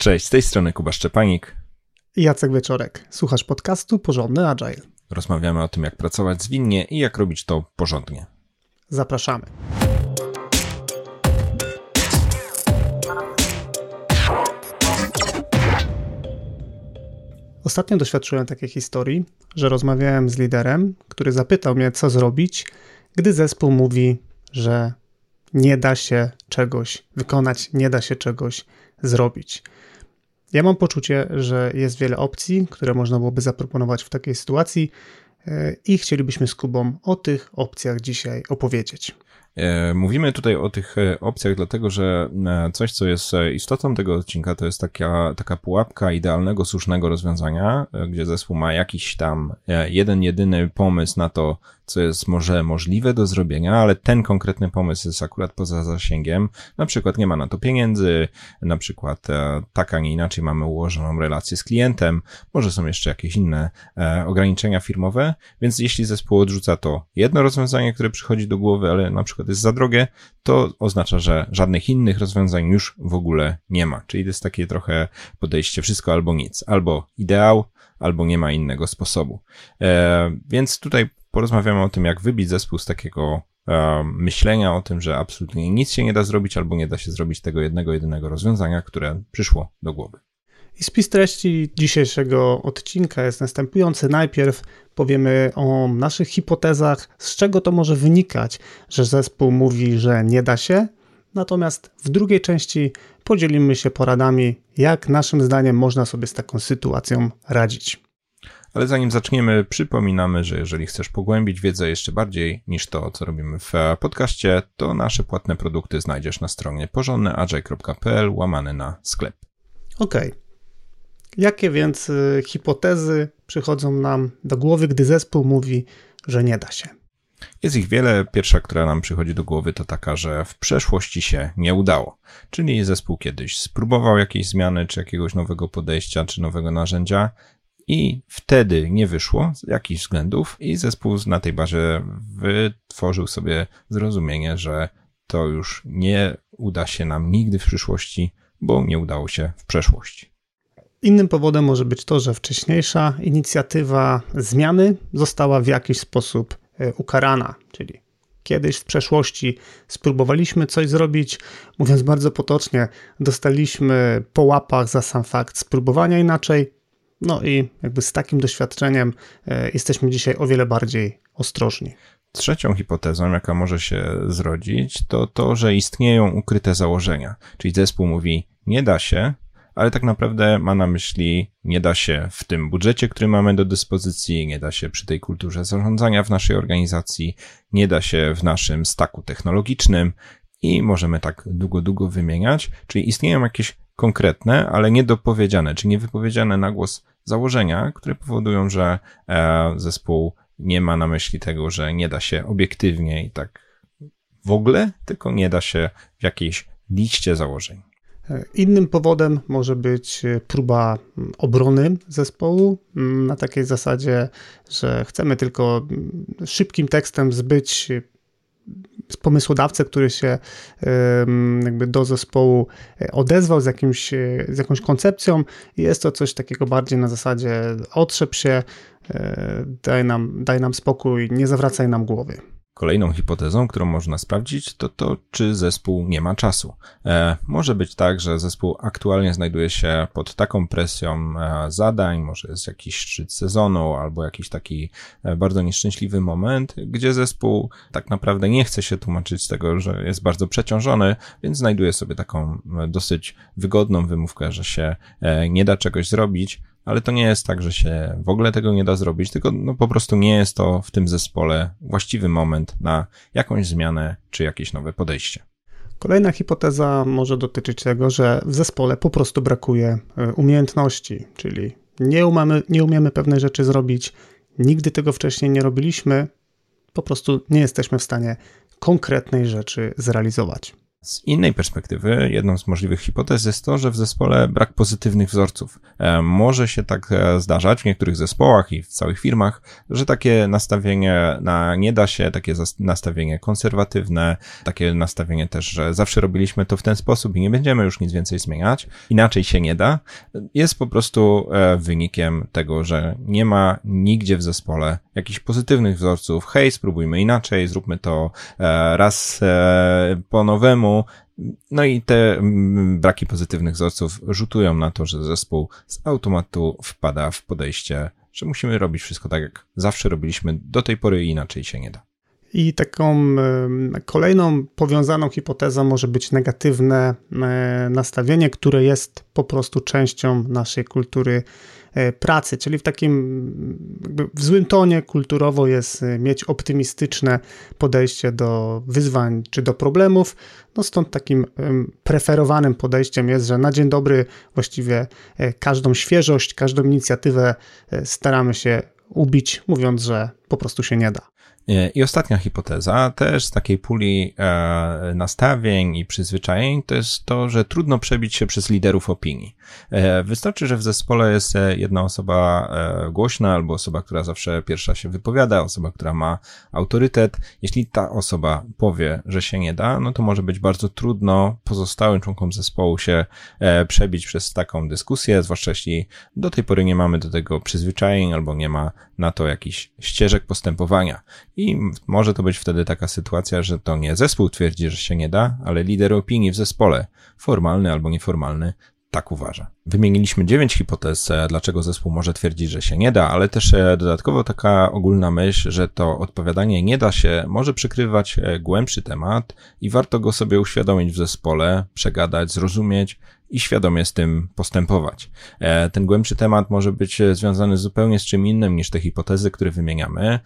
Cześć, z tej strony Kuba Szczepanik. I Jacek Wieczorek. Słuchasz podcastu Porządny Agile. Rozmawiamy o tym, jak pracować zwinnie i jak robić to porządnie. Zapraszamy. Ostatnio doświadczyłem takiej historii, że rozmawiałem z liderem, który zapytał mnie, co zrobić, gdy zespół mówi, że nie da się czegoś wykonać, nie da się czegoś zrobić. Ja mam poczucie, że jest wiele opcji, które można byłoby zaproponować w takiej sytuacji e, i chcielibyśmy z Kubą o tych opcjach dzisiaj opowiedzieć. E, mówimy tutaj o tych e, opcjach, dlatego że coś, co jest istotą tego odcinka, to jest taka, taka pułapka idealnego, słusznego rozwiązania, gdzie zespół ma jakiś tam jeden, jedyny pomysł na to, co jest może możliwe do zrobienia, ale ten konkretny pomysł jest akurat poza zasięgiem. Na przykład nie ma na to pieniędzy, na przykład e, tak, a nie inaczej mamy ułożoną relację z klientem, może są jeszcze jakieś inne e, ograniczenia firmowe, więc jeśli zespół odrzuca to jedno rozwiązanie, które przychodzi do głowy, ale na przykład jest za drogie, to oznacza, że żadnych innych rozwiązań już w ogóle nie ma. Czyli to jest takie trochę podejście wszystko albo nic, albo ideał, albo nie ma innego sposobu. E, więc tutaj porozmawiamy o tym, jak wybić zespół z takiego e, myślenia o tym, że absolutnie nic się nie da zrobić, albo nie da się zrobić tego jednego, jedynego rozwiązania, które przyszło do głowy. I spis treści dzisiejszego odcinka jest następujący. Najpierw powiemy o naszych hipotezach, z czego to może wynikać, że zespół mówi, że nie da się. Natomiast w drugiej części podzielimy się poradami, jak naszym zdaniem można sobie z taką sytuacją radzić. Ale zanim zaczniemy, przypominamy, że jeżeli chcesz pogłębić wiedzę jeszcze bardziej niż to, co robimy w podcaście, to nasze płatne produkty znajdziesz na stronie porządnyagile.pl łamany na sklep. Okej. Okay. Jakie więc y, hipotezy przychodzą nam do głowy, gdy zespół mówi, że nie da się? Jest ich wiele. Pierwsza, która nam przychodzi do głowy, to taka, że w przeszłości się nie udało. Czyli zespół kiedyś spróbował jakiejś zmiany, czy jakiegoś nowego podejścia, czy nowego narzędzia, i wtedy nie wyszło z jakichś względów i zespół na tej bazie wytworzył sobie zrozumienie, że to już nie uda się nam nigdy w przyszłości, bo nie udało się w przeszłości. Innym powodem może być to, że wcześniejsza inicjatywa zmiany została w jakiś sposób e, ukarana, czyli kiedyś w przeszłości spróbowaliśmy coś zrobić, mówiąc bardzo potocznie, dostaliśmy po łapach za sam fakt spróbowania inaczej, no i jakby z takim doświadczeniem e, jesteśmy dzisiaj o wiele bardziej ostrożni. Trzecią hipotezą, jaka może się zrodzić, to to, że istnieją ukryte założenia. Czyli zespół mówi, nie da się, ale tak naprawdę ma na myśli, nie da się w tym budżecie, który mamy do dyspozycji, nie da się przy tej kulturze zarządzania w naszej organizacji, nie da się w naszym staku technologicznym i możemy tak długo, długo wymieniać. Czyli istnieją jakieś konkretne, ale niedopowiedziane, czy niewypowiedziane na głos założenia, które powodują, że e, zespół nie ma na myśli tego, że nie da się obiektywnie i tak w ogóle, tylko nie da się w jakiejś liście założeń. Innym powodem może być próba obrony zespołu na takiej zasadzie, że chcemy tylko szybkim tekstem zbyć pomysłodawcę, który się jakby do zespołu odezwał z, jakimś, z jakąś koncepcją jest to coś takiego bardziej na zasadzie otrzep się, e, daj nam, daj nam spokój, nie zawracaj nam głowy. Kolejną hipotezą, którą można sprawdzić, to to, czy zespół nie ma czasu. E, może być tak, że zespół aktualnie znajduje się pod taką presją e, zadań, może jest jakiś szczyt sezonu albo jakiś taki e, bardzo nieszczęśliwy moment, gdzie zespół tak naprawdę nie chce się tłumaczyć z tego, że jest bardzo przeciążony, więc znajduje sobie taką e, dosyć wygodną wymówkę, że się e, nie da czegoś zrobić, ale to nie jest tak, że się w ogóle tego nie da zrobić, tylko no po prostu nie jest to w tym zespole właściwy moment na jakąś zmianę czy jakieś nowe podejście. Kolejna hipoteza może dotyczyć tego, że w zespole po prostu brakuje e, umiejętności, czyli nie umiemy, nie umiemy pewnej rzeczy zrobić, nigdy tego wcześniej nie robiliśmy, po prostu nie jesteśmy w stanie konkretnej rzeczy zrealizować. Z innej perspektywy, jedną z możliwych hipotez jest to, że w zespole brak pozytywnych wzorców. E, może się tak e, zdarzać w niektórych zespołach i w całych firmach, że takie nastawienie na nie da się, takie nastawienie konserwatywne, takie nastawienie też, że zawsze robiliśmy to w ten sposób i nie będziemy już nic więcej zmieniać, inaczej się nie da, jest po prostu e, wynikiem tego, że nie ma nigdzie w zespole jakichś pozytywnych wzorców. Hej, spróbujmy inaczej, zróbmy to raz po nowemu, no i te mm, braki pozytywnych wzorców rzutują na to, że zespół z automatu wpada w podejście, że musimy robić wszystko tak, jak zawsze robiliśmy do tej pory i inaczej się nie da. I taką kolejną powiązaną hipotezą może być negatywne nastawienie, które jest po prostu częścią naszej kultury pracy, czyli w takim w złym tonie kulturowo jest e, mieć optymistyczne podejście do wyzwań czy do problemów. No stąd takim preferowanym podejściem jest, że na dzień dobry właściwie e, każdą świeżość, każdą inicjatywę staramy się ubić, mówiąc, że po prostu się nie da. I ostatnia hipoteza, też z takiej puli e, nastawień i przyzwyczajeń, to jest to, że trudno przebić się przez liderów opinii. E, wystarczy, że w zespole jest e, jedna osoba głośna albo osoba, która zawsze pierwsza się wypowiada, osoba, która ma autorytet. Jeśli ta osoba powie, że się nie da, no to może być bardzo trudno pozostałym członkom zespołu się przebić przez taką dyskusję, zwłaszcza jeśli do tej pory nie mamy do tego przyzwyczajeń albo nie ma na to jakichś ścieżek postępowania. I może to być wtedy taka sytuacja, że to nie zespół twierdzi, że się nie da, ale lider opinii w zespole, formalny albo nieformalny, tak uważa. Wymieniliśmy dziewięć hipotez, e, dlaczego zespół może twierdzić, że się nie da, ale też e, dodatkowo taka ogólna myśl, że to odpowiadanie nie da się może przykrywać e, głębszy temat i warto go sobie uświadomić w zespole, przegadać, zrozumieć i świadomie z tym postępować. Ten głębszy temat może być związany zupełnie z czym innym niż te hipotezy, które wymieniamy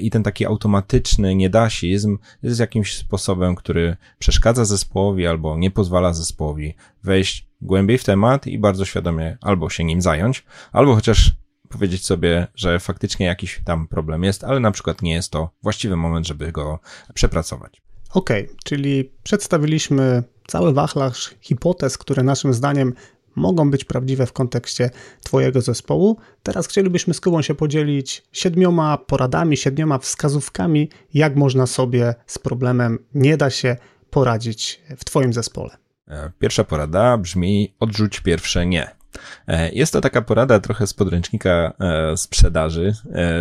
i ten taki automatyczny niedasizm jest jakimś sposobem, który przeszkadza zespołowi albo nie pozwala zespołowi wejść głębiej w temat i bardzo świadomie albo się nim zająć, albo chociaż powiedzieć sobie, że faktycznie jakiś tam problem jest, ale na przykład nie jest to właściwy moment, żeby go przepracować. OK, czyli przedstawiliśmy cały wachlarz hipotez, które naszym zdaniem mogą być prawdziwe w kontekście Twojego zespołu. Teraz chcielibyśmy z Kubą się podzielić siedmioma poradami, siedmioma wskazówkami, jak można sobie z problemem nie da się poradzić w Twoim zespole. E, pierwsza porada brzmi: odrzuć pierwsze nie. E, jest to taka porada trochę z podręcznika e, sprzedaży,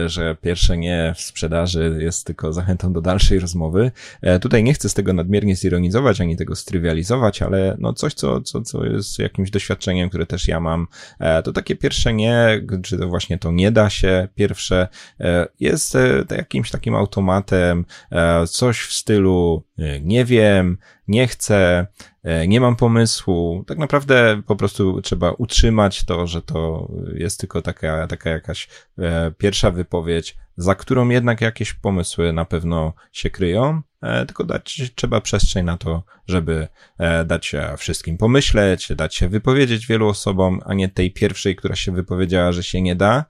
że pierwsze nie w sprzedaży jest tylko zachętą do dalszej rozmowy. Tutaj nie chcę z tego nadmiernie zironizować, ani tego strywializować, ale no coś, co, co, co jest jakimś doświadczeniem, które też ja mam, to takie pierwsze nie, czy to właśnie to nie da się, pierwsze jest jakimś takim automatem, coś w stylu nie wiem, nie chcę, e, nie mam pomysłu. Tak naprawdę po prostu trzeba utrzymać to, że to jest tylko taka, taka jakaś e, pierwsza wypowiedź, za którą jednak jakieś pomysły na pewno się kryją, e, tylko dać trzeba przestrzeń na to, żeby dać się wszystkim pomyśleć, dać się wypowiedzieć wielu osobom, a nie tej pierwszej, która się wypowiedziała, że się nie da.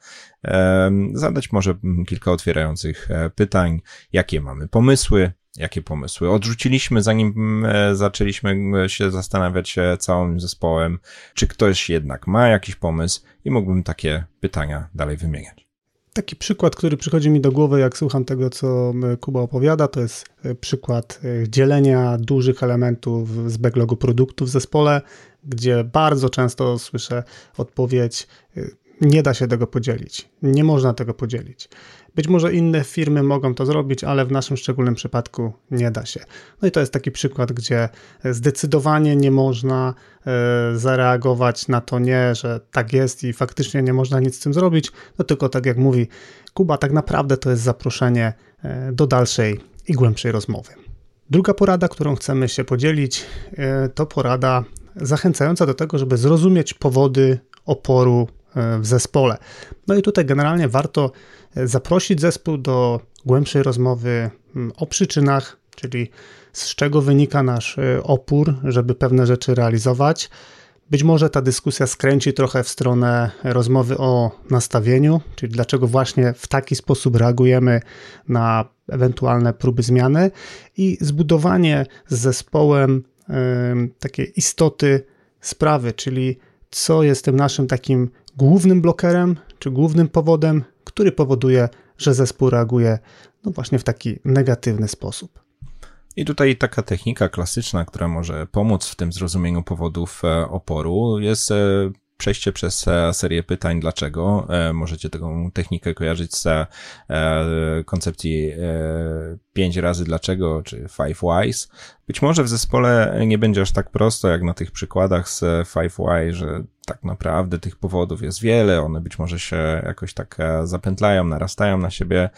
Zadać może kilka otwierających pytań, jakie mamy pomysły, jakie pomysły odrzuciliśmy, zanim e, zaczęliśmy się zastanawiać całym zespołem, czy ktoś jednak ma jakiś pomysł i mógłbym takie pytania dalej wymieniać. Taki przykład, który przychodzi mi do głowy, jak słucham tego, co Kuba opowiada, to jest e, przykład e, dzielenia dużych elementów z backlogu produktu w zespole, gdzie bardzo często słyszę odpowiedź: nie da się tego podzielić, nie można tego podzielić. Być może inne firmy mogą to zrobić, ale w naszym szczególnym przypadku nie da się. No i to jest taki przykład, gdzie zdecydowanie nie można e, zareagować na to nie, że tak jest i faktycznie nie można nic z tym zrobić, no tylko tak jak mówi Kuba, tak naprawdę to jest zaproszenie e, do dalszej i głębszej rozmowy. Druga porada, którą chcemy się podzielić, e, to porada zachęcająca do tego, żeby zrozumieć powody oporu w zespole. No i tutaj generalnie warto zaprosić zespół do głębszej rozmowy mm, o przyczynach, czyli z czego wynika nasz y, opór, żeby pewne rzeczy realizować. Być może ta dyskusja skręci trochę w stronę rozmowy o nastawieniu, czyli dlaczego właśnie w taki sposób reagujemy na ewentualne próby zmiany i zbudowanie z zespołem takie istoty sprawy, czyli co jest tym naszym takim głównym blokerem, czy głównym powodem, który powoduje, że zespół reaguje no właśnie w taki negatywny sposób. I tutaj taka technika klasyczna, która może pomóc w tym zrozumieniu powodów e, oporu, jest e, przejście przez e, serię pytań dlaczego. Możecie taką technikę kojarzyć z koncepcji 5 razy dlaczego, czy five whys. Być może w zespole nie będzie aż tak prosto, jak na tych przykładach z five why, że tak naprawdę tych powodów jest wiele, one być może się jakoś tak e, zapętlają, narastają na siebie.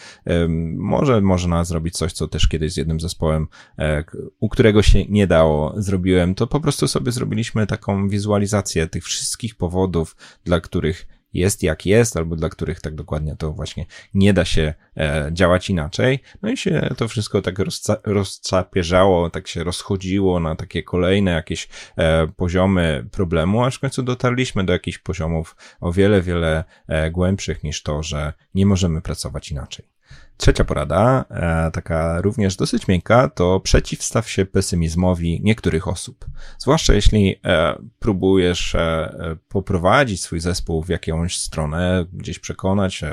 Może można zrobić coś, co też kiedyś z jednym zespołem, e, u którego się nie dało, zrobiłem, to po prostu sobie zrobiliśmy taką wizualizację tych wszystkich powodów, dla których jest jak jest, albo dla których tak dokładnie to właśnie nie da się e, działać inaczej. No i się to wszystko tak rozca rozcapierzało, tak się rozchodziło na takie kolejne jakieś e, poziomy problemu, aż w końcu dotarliśmy do jakichś poziomów o wiele, wiele e, głębszych niż to, że nie możemy pracować inaczej. Trzecia porada, e, taka również dosyć miękka, to przeciwstaw się pesymizmowi niektórych osób. Zwłaszcza jeśli e, próbujesz e, poprowadzić swój zespół w jakąś stronę, gdzieś przekonać,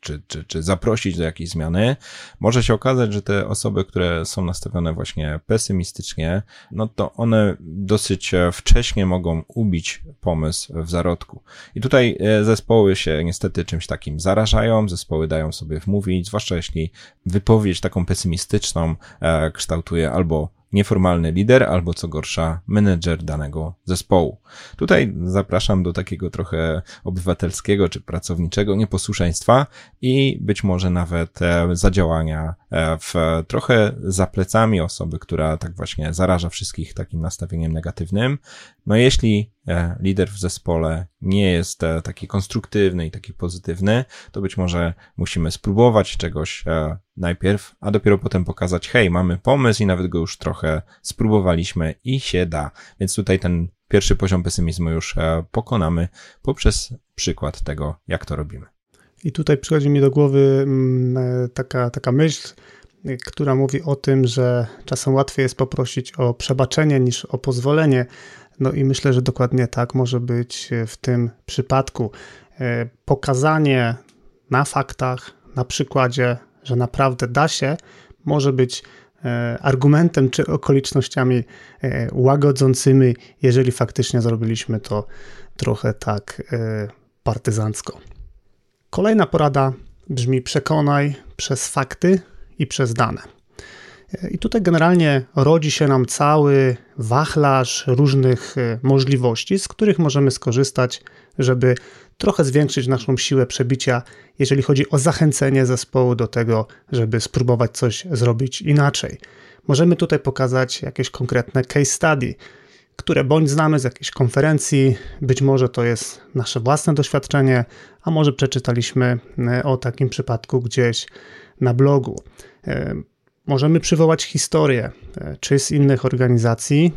czy, czy, czy zaprosić do jakiejś zmiany, może się okazać, że te osoby, które są nastawione właśnie pesymistycznie, no to one dosyć wcześnie mogą ubić pomysł w zarodku. I tutaj zespoły się niestety czymś takim zarażają, zespoły dają sobie wmówić, zwłaszcza zwłaszcza jeśli wypowiedź taką pesymistyczną e, kształtuje albo nieformalny lider, albo co gorsza, menedżer danego zespołu. Tutaj zapraszam do takiego trochę obywatelskiego czy pracowniczego nieposłuszeństwa i być może nawet e, zadziałania e, w trochę za plecami osoby, która tak właśnie zaraża wszystkich takim nastawieniem negatywnym. No jeśli e, lider w zespole nie jest taki konstruktywny i taki pozytywny, to być może musimy spróbować czegoś najpierw, a dopiero potem pokazać, hej, mamy pomysł i nawet go już trochę spróbowaliśmy i się da. Więc tutaj ten pierwszy poziom pesymizmu już e, pokonamy poprzez przykład tego, jak to robimy. I tutaj przychodzi mi do głowy mm, e, taka, taka myśl, która mówi o tym, że czasem łatwiej jest poprosić o przebaczenie niż o pozwolenie. No i myślę, że dokładnie tak może być w tym przypadku. E, pokazanie na faktach, na przykładzie że naprawdę da się, może być e, argumentem czy okolicznościami e, łagodzącymi, jeżeli faktycznie zrobiliśmy to trochę tak e, partyzancko. Kolejna porada brzmi: przekonaj przez fakty i przez dane. I tutaj generalnie rodzi się nam cały wachlarz różnych możliwości, z których możemy skorzystać, żeby trochę zwiększyć naszą siłę przebicia, jeżeli chodzi o zachęcenie zespołu do tego, żeby spróbować coś zrobić inaczej. Możemy tutaj pokazać jakieś konkretne case study, które bądź znamy z jakiejś konferencji, być może to jest nasze własne doświadczenie, a może przeczytaliśmy e, o takim przypadku gdzieś na blogu. Możemy przywołać historię, e, czy z innych organizacji.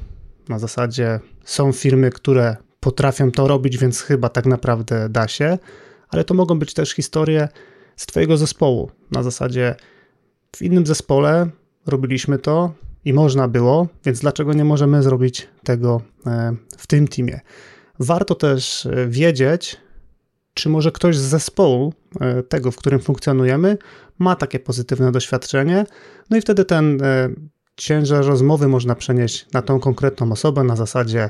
Na zasadzie są firmy, które potrafią to robić, więc chyba tak naprawdę da się, ale to mogą być też historie z Twojego zespołu. Na zasadzie w innym zespole robiliśmy to i można było, więc dlaczego nie możemy zrobić tego e, w tym teamie? Warto też e, wiedzieć, czy może ktoś z zespołu, e, tego, w którym funkcjonujemy, ma takie pozytywne doświadczenie, no i wtedy ten ciężar rozmowy można przenieść na tą konkretną osobę na zasadzie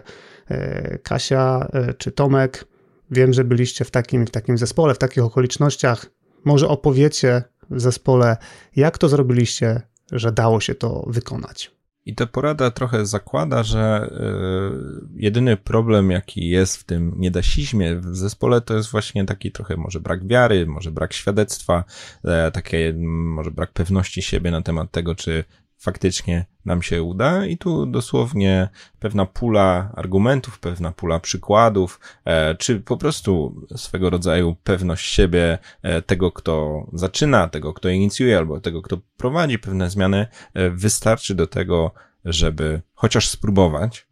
E, Kasia e, czy Tomek, wiem, że byliście w takim w takim zespole, w takich okolicznościach. Może opowiecie w zespole, jak to zrobiliście, że dało się to wykonać. I ta porada trochę zakłada, że y, jedyny problem, jaki jest w tym niedasizmie w zespole, to jest właśnie taki trochę może brak wiary, może brak świadectwa, y, takie może brak pewności siebie na temat tego, czy faktycznie nam się uda i tu dosłownie pewna pula argumentów, pewna pula przykładów, e, czy po prostu swego rodzaju pewność siebie e, tego, kto zaczyna, tego, kto inicjuje, albo tego, kto prowadzi pewne zmiany, e, wystarczy do tego, żeby chociaż spróbować,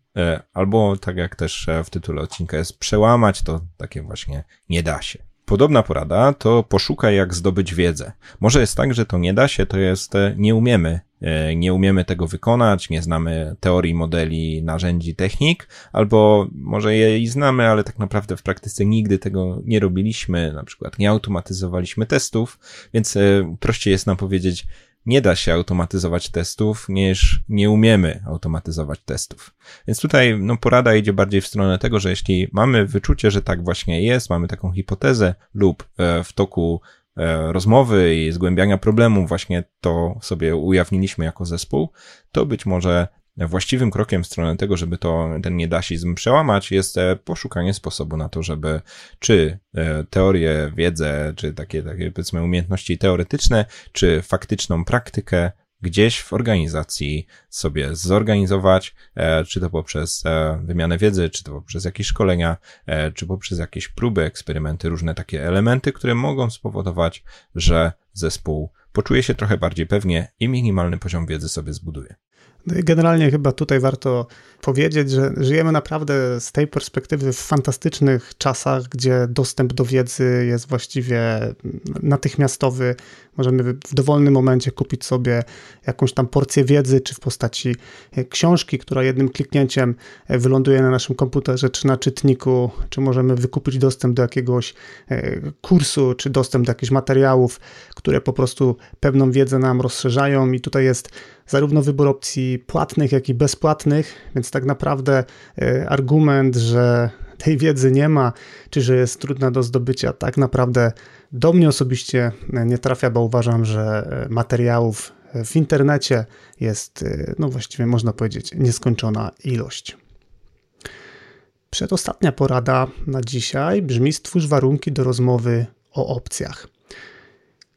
albo tak jak też w tytule odcinka jest przełamać, to takie właśnie nie da się. Podobna porada to poszukaj jak zdobyć wiedzę. Może jest tak, że to nie da się, to jest nie umiemy nie umiemy tego wykonać, nie znamy teorii, modeli, narzędzi, technik, albo może je i znamy, ale tak naprawdę w praktyce nigdy tego nie robiliśmy, na przykład nie automatyzowaliśmy testów, więc e, prościej jest nam powiedzieć, nie da się automatyzować testów, niż nie umiemy automatyzować testów. Więc tutaj no, porada idzie bardziej w stronę tego, że jeśli mamy wyczucie, że tak właśnie jest, mamy taką hipotezę lub e, w toku e, rozmowy i zgłębiania problemu właśnie to sobie ujawniliśmy jako zespół, to być może właściwym krokiem w stronę tego, żeby to, ten niedasizm przełamać, jest e, poszukanie sposobu na to, żeby czy e, teorię, wiedzę, czy takie, takie powiedzmy umiejętności teoretyczne, czy faktyczną praktykę gdzieś w organizacji sobie zorganizować, e, czy to poprzez wymianę wiedzy, czy to poprzez jakieś szkolenia, czy poprzez jakieś próby, eksperymenty, różne takie elementy, które mogą spowodować, że zespół poczuje się trochę bardziej pewnie i minimalny poziom wiedzy sobie zbuduje. No generalnie chyba tutaj warto powiedzieć, że żyjemy naprawdę z tej perspektywy w fantastycznych czasach, gdzie dostęp do wiedzy jest właściwie natychmiastowy. Możemy w dowolnym momencie kupić sobie jakąś tam porcję wiedzy, czy w postaci książki, która jednym kliknięciem wyląduje na naszym komputerze, czy na czytniku, czy możemy wykupić dostęp do jakiegoś e, kursu, czy dostęp do jakichś materiałów, które po prostu pewną wiedzę nam rozszerzają. I tutaj jest zarówno wybór opcji płatnych, jak i bezpłatnych, więc tak naprawdę e, argument, że tej wiedzy nie ma, czy że jest trudna do zdobycia, tak naprawdę do mnie osobiście nie trafia, bo uważam, że e, materiałów w internecie jest, e, no właściwie można powiedzieć, nieskończona ilość. Przedostatnia porada na dzisiaj brzmi: stwórz warunki do rozmowy o opcjach.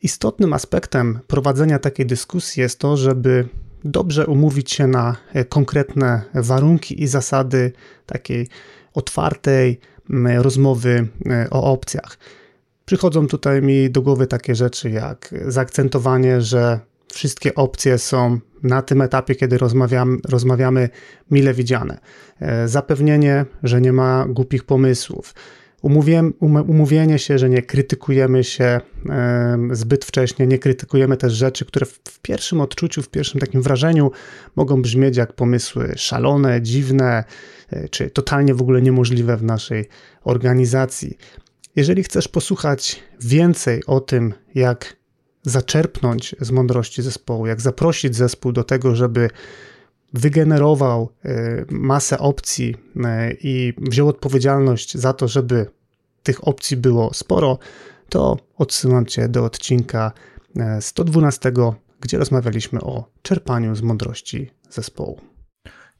Istotnym aspektem prowadzenia takiej dyskusji jest to, żeby dobrze umówić się na e, konkretne warunki i zasady takiej otwartej rozmowy e, o opcjach. Przychodzą tutaj mi do głowy takie rzeczy jak zaakcentowanie, że wszystkie opcje są na tym etapie, kiedy rozmawiam, rozmawiamy, mile widziane. E, zapewnienie, że nie ma głupich pomysłów umówienie się, że nie krytykujemy się zbyt wcześnie, nie krytykujemy też rzeczy, które w pierwszym odczuciu, w pierwszym takim wrażeniu mogą brzmieć jak pomysły szalone, dziwne, e, czy totalnie w ogóle niemożliwe w naszej organizacji. Jeżeli chcesz posłuchać więcej o tym, jak zaczerpnąć z mądrości zespołu, jak zaprosić zespół do tego, żeby wygenerował e, masę opcji e, i wziął odpowiedzialność za to, żeby tych opcji było sporo, to odsyłam Cię do odcinka 112, e, gdzie rozmawialiśmy o czerpaniu z mądrości zespołu.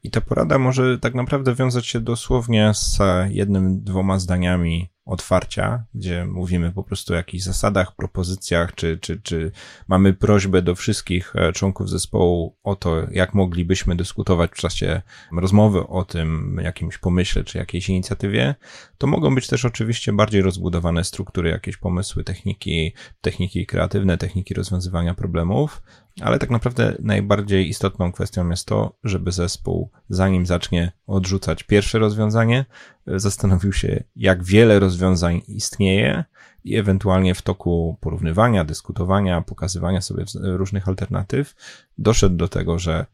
I ta porada może tak naprawdę wiązać się dosłownie z jednym, dwoma zdaniami otwarcia, gdzie mówimy po prostu o jakichś zasadach, propozycjach, czy, czy, czy mamy prośbę do wszystkich e, członków zespołu o to, jak moglibyśmy dyskutować w czasie rozmowy o tym jakimś pomyśle, czy jakiejś inicjatywie, to mogą być też oczywiście bardziej rozbudowane struktury, jakieś pomysły, techniki, techniki kreatywne, techniki rozwiązywania problemów, ale tak naprawdę najbardziej istotną kwestią jest to, żeby zespół, zanim zacznie odrzucać pierwsze rozwiązanie, zastanowił się, jak wiele rozwiązań istnieje i ewentualnie w toku porównywania, dyskutowania, pokazywania sobie różnych alternatyw, doszedł do tego, że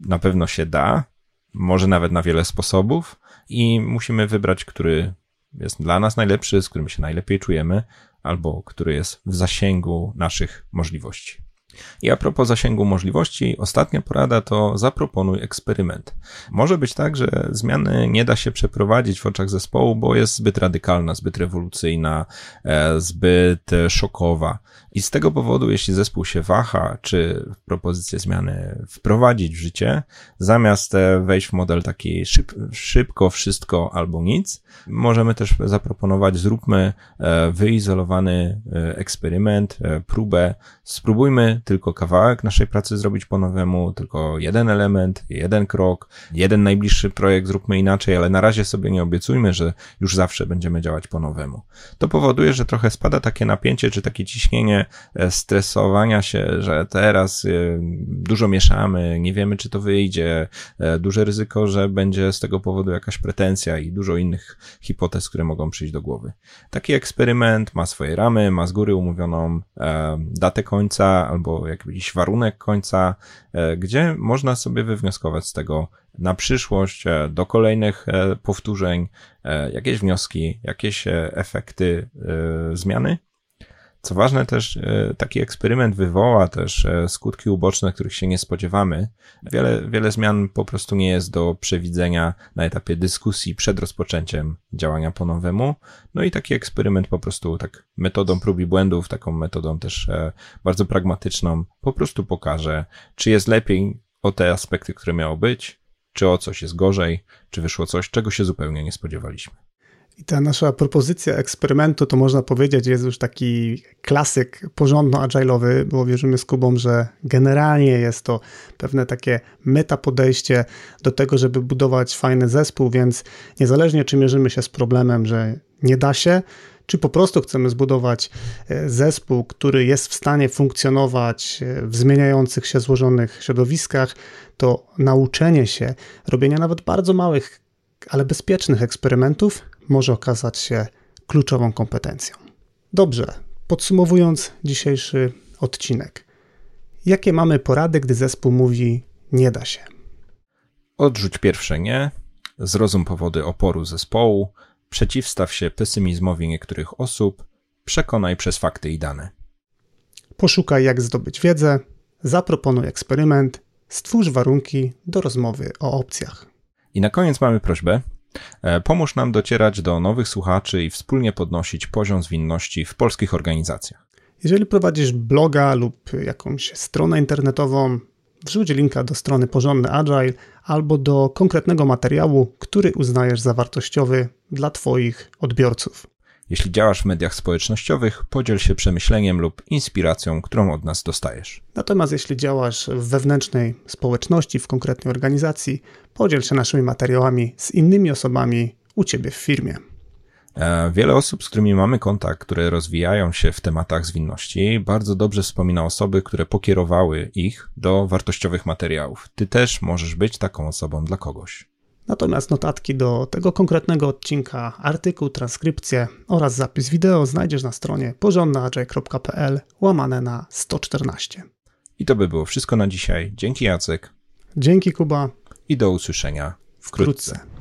na pewno się da, może nawet na wiele sposobów i musimy wybrać, który jest dla nas najlepszy, z którym się najlepiej czujemy, albo który jest w zasięgu naszych możliwości. I a propos zasięgu możliwości, ostatnia porada to zaproponuj eksperyment. Może być tak, że zmiany nie da się przeprowadzić w oczach zespołu, bo jest zbyt radykalna, zbyt rewolucyjna, e, zbyt szokowa. I z tego powodu, jeśli zespół się waha, czy propozycję zmiany wprowadzić w życie, zamiast e, wejść w model taki szyb, szybko, wszystko albo nic, możemy też zaproponować, zróbmy e, wyizolowany eksperyment, próbę, spróbujmy tylko kawałek naszej pracy zrobić po nowemu, tylko jeden element, jeden krok, jeden najbliższy projekt zróbmy inaczej, ale na razie sobie nie obiecujmy, że już zawsze będziemy działać po nowemu. To powoduje, że trochę spada takie napięcie, czy takie ciśnienie e, stresowania się, że teraz e, dużo mieszamy, nie wiemy, czy to wyjdzie, e, duże ryzyko, że będzie z tego powodu jakaś pretensja i dużo innych hipotez, które mogą przyjść do głowy. Taki eksperyment ma swoje ramy, ma z góry umówioną datę końca albo jakiś warunek końca, gdzie można sobie wywnioskować z tego na przyszłość, do kolejnych powtórzeń, jakieś wnioski, jakieś efekty zmiany. Co ważne też, e, taki eksperyment wywoła też e, skutki uboczne, których się nie spodziewamy. Wiele, wiele zmian po prostu nie jest do przewidzenia na etapie dyskusji przed rozpoczęciem działania po nowemu. No i taki eksperyment po prostu tak metodą prób i błędów, taką metodą też e, bardzo pragmatyczną, po prostu pokaże, czy jest lepiej o te aspekty, które miało być, czy o coś jest gorzej, czy wyszło coś, czego się zupełnie nie spodziewaliśmy. I ta nasza propozycja eksperymentu to można powiedzieć jest już taki klasyk porządno-agile'owy, bo wierzymy z Kubą, że generalnie jest to pewne takie meta podejście do tego, żeby budować fajny zespół, więc niezależnie czy mierzymy się z problemem, że nie da się, czy po prostu chcemy zbudować e, zespół, który jest w stanie funkcjonować e, w zmieniających się, złożonych środowiskach, to nauczenie się robienia nawet bardzo małych, ale bezpiecznych eksperymentów może okazać się kluczową kompetencją. Dobrze, podsumowując dzisiejszy odcinek. Jakie mamy porady, gdy zespół mówi nie da się? Odrzuć pierwsze nie, zrozum powody oporu zespołu, przeciwstaw się pesymizmowi niektórych osób, przekonaj przez fakty i dane. Poszukaj, jak zdobyć wiedzę, zaproponuj eksperyment, stwórz warunki do rozmowy o opcjach. I na koniec mamy prośbę, pomóż nam docierać do nowych słuchaczy i wspólnie podnosić poziom zwinności w polskich organizacjach. Jeżeli prowadzisz bloga lub jakąś stronę internetową, wrzuć linka do strony Porządny Agile albo do konkretnego materiału, który uznajesz za wartościowy dla Twoich odbiorców. Jeśli działasz w mediach społecznościowych, podziel się przemyśleniem lub inspiracją, którą od nas dostajesz. Natomiast jeśli działasz w wewnętrznej społeczności, w konkretnej organizacji, podziel się naszymi materiałami z innymi osobami u Ciebie w firmie. E, wiele osób, z którymi mamy kontakt, które rozwijają się w tematach zwinności, bardzo dobrze wspomina osoby, które pokierowały ich do wartościowych materiałów. Ty też możesz być taką osobą dla kogoś. Natomiast notatki do tego konkretnego odcinka, artykuł, transkrypcję oraz zapis wideo znajdziesz na stronie porządnaagile.pl łamane na 114. I to by było wszystko na dzisiaj. Dzięki Jacek. Dzięki Kuba. I do usłyszenia wkrótce. wkrótce.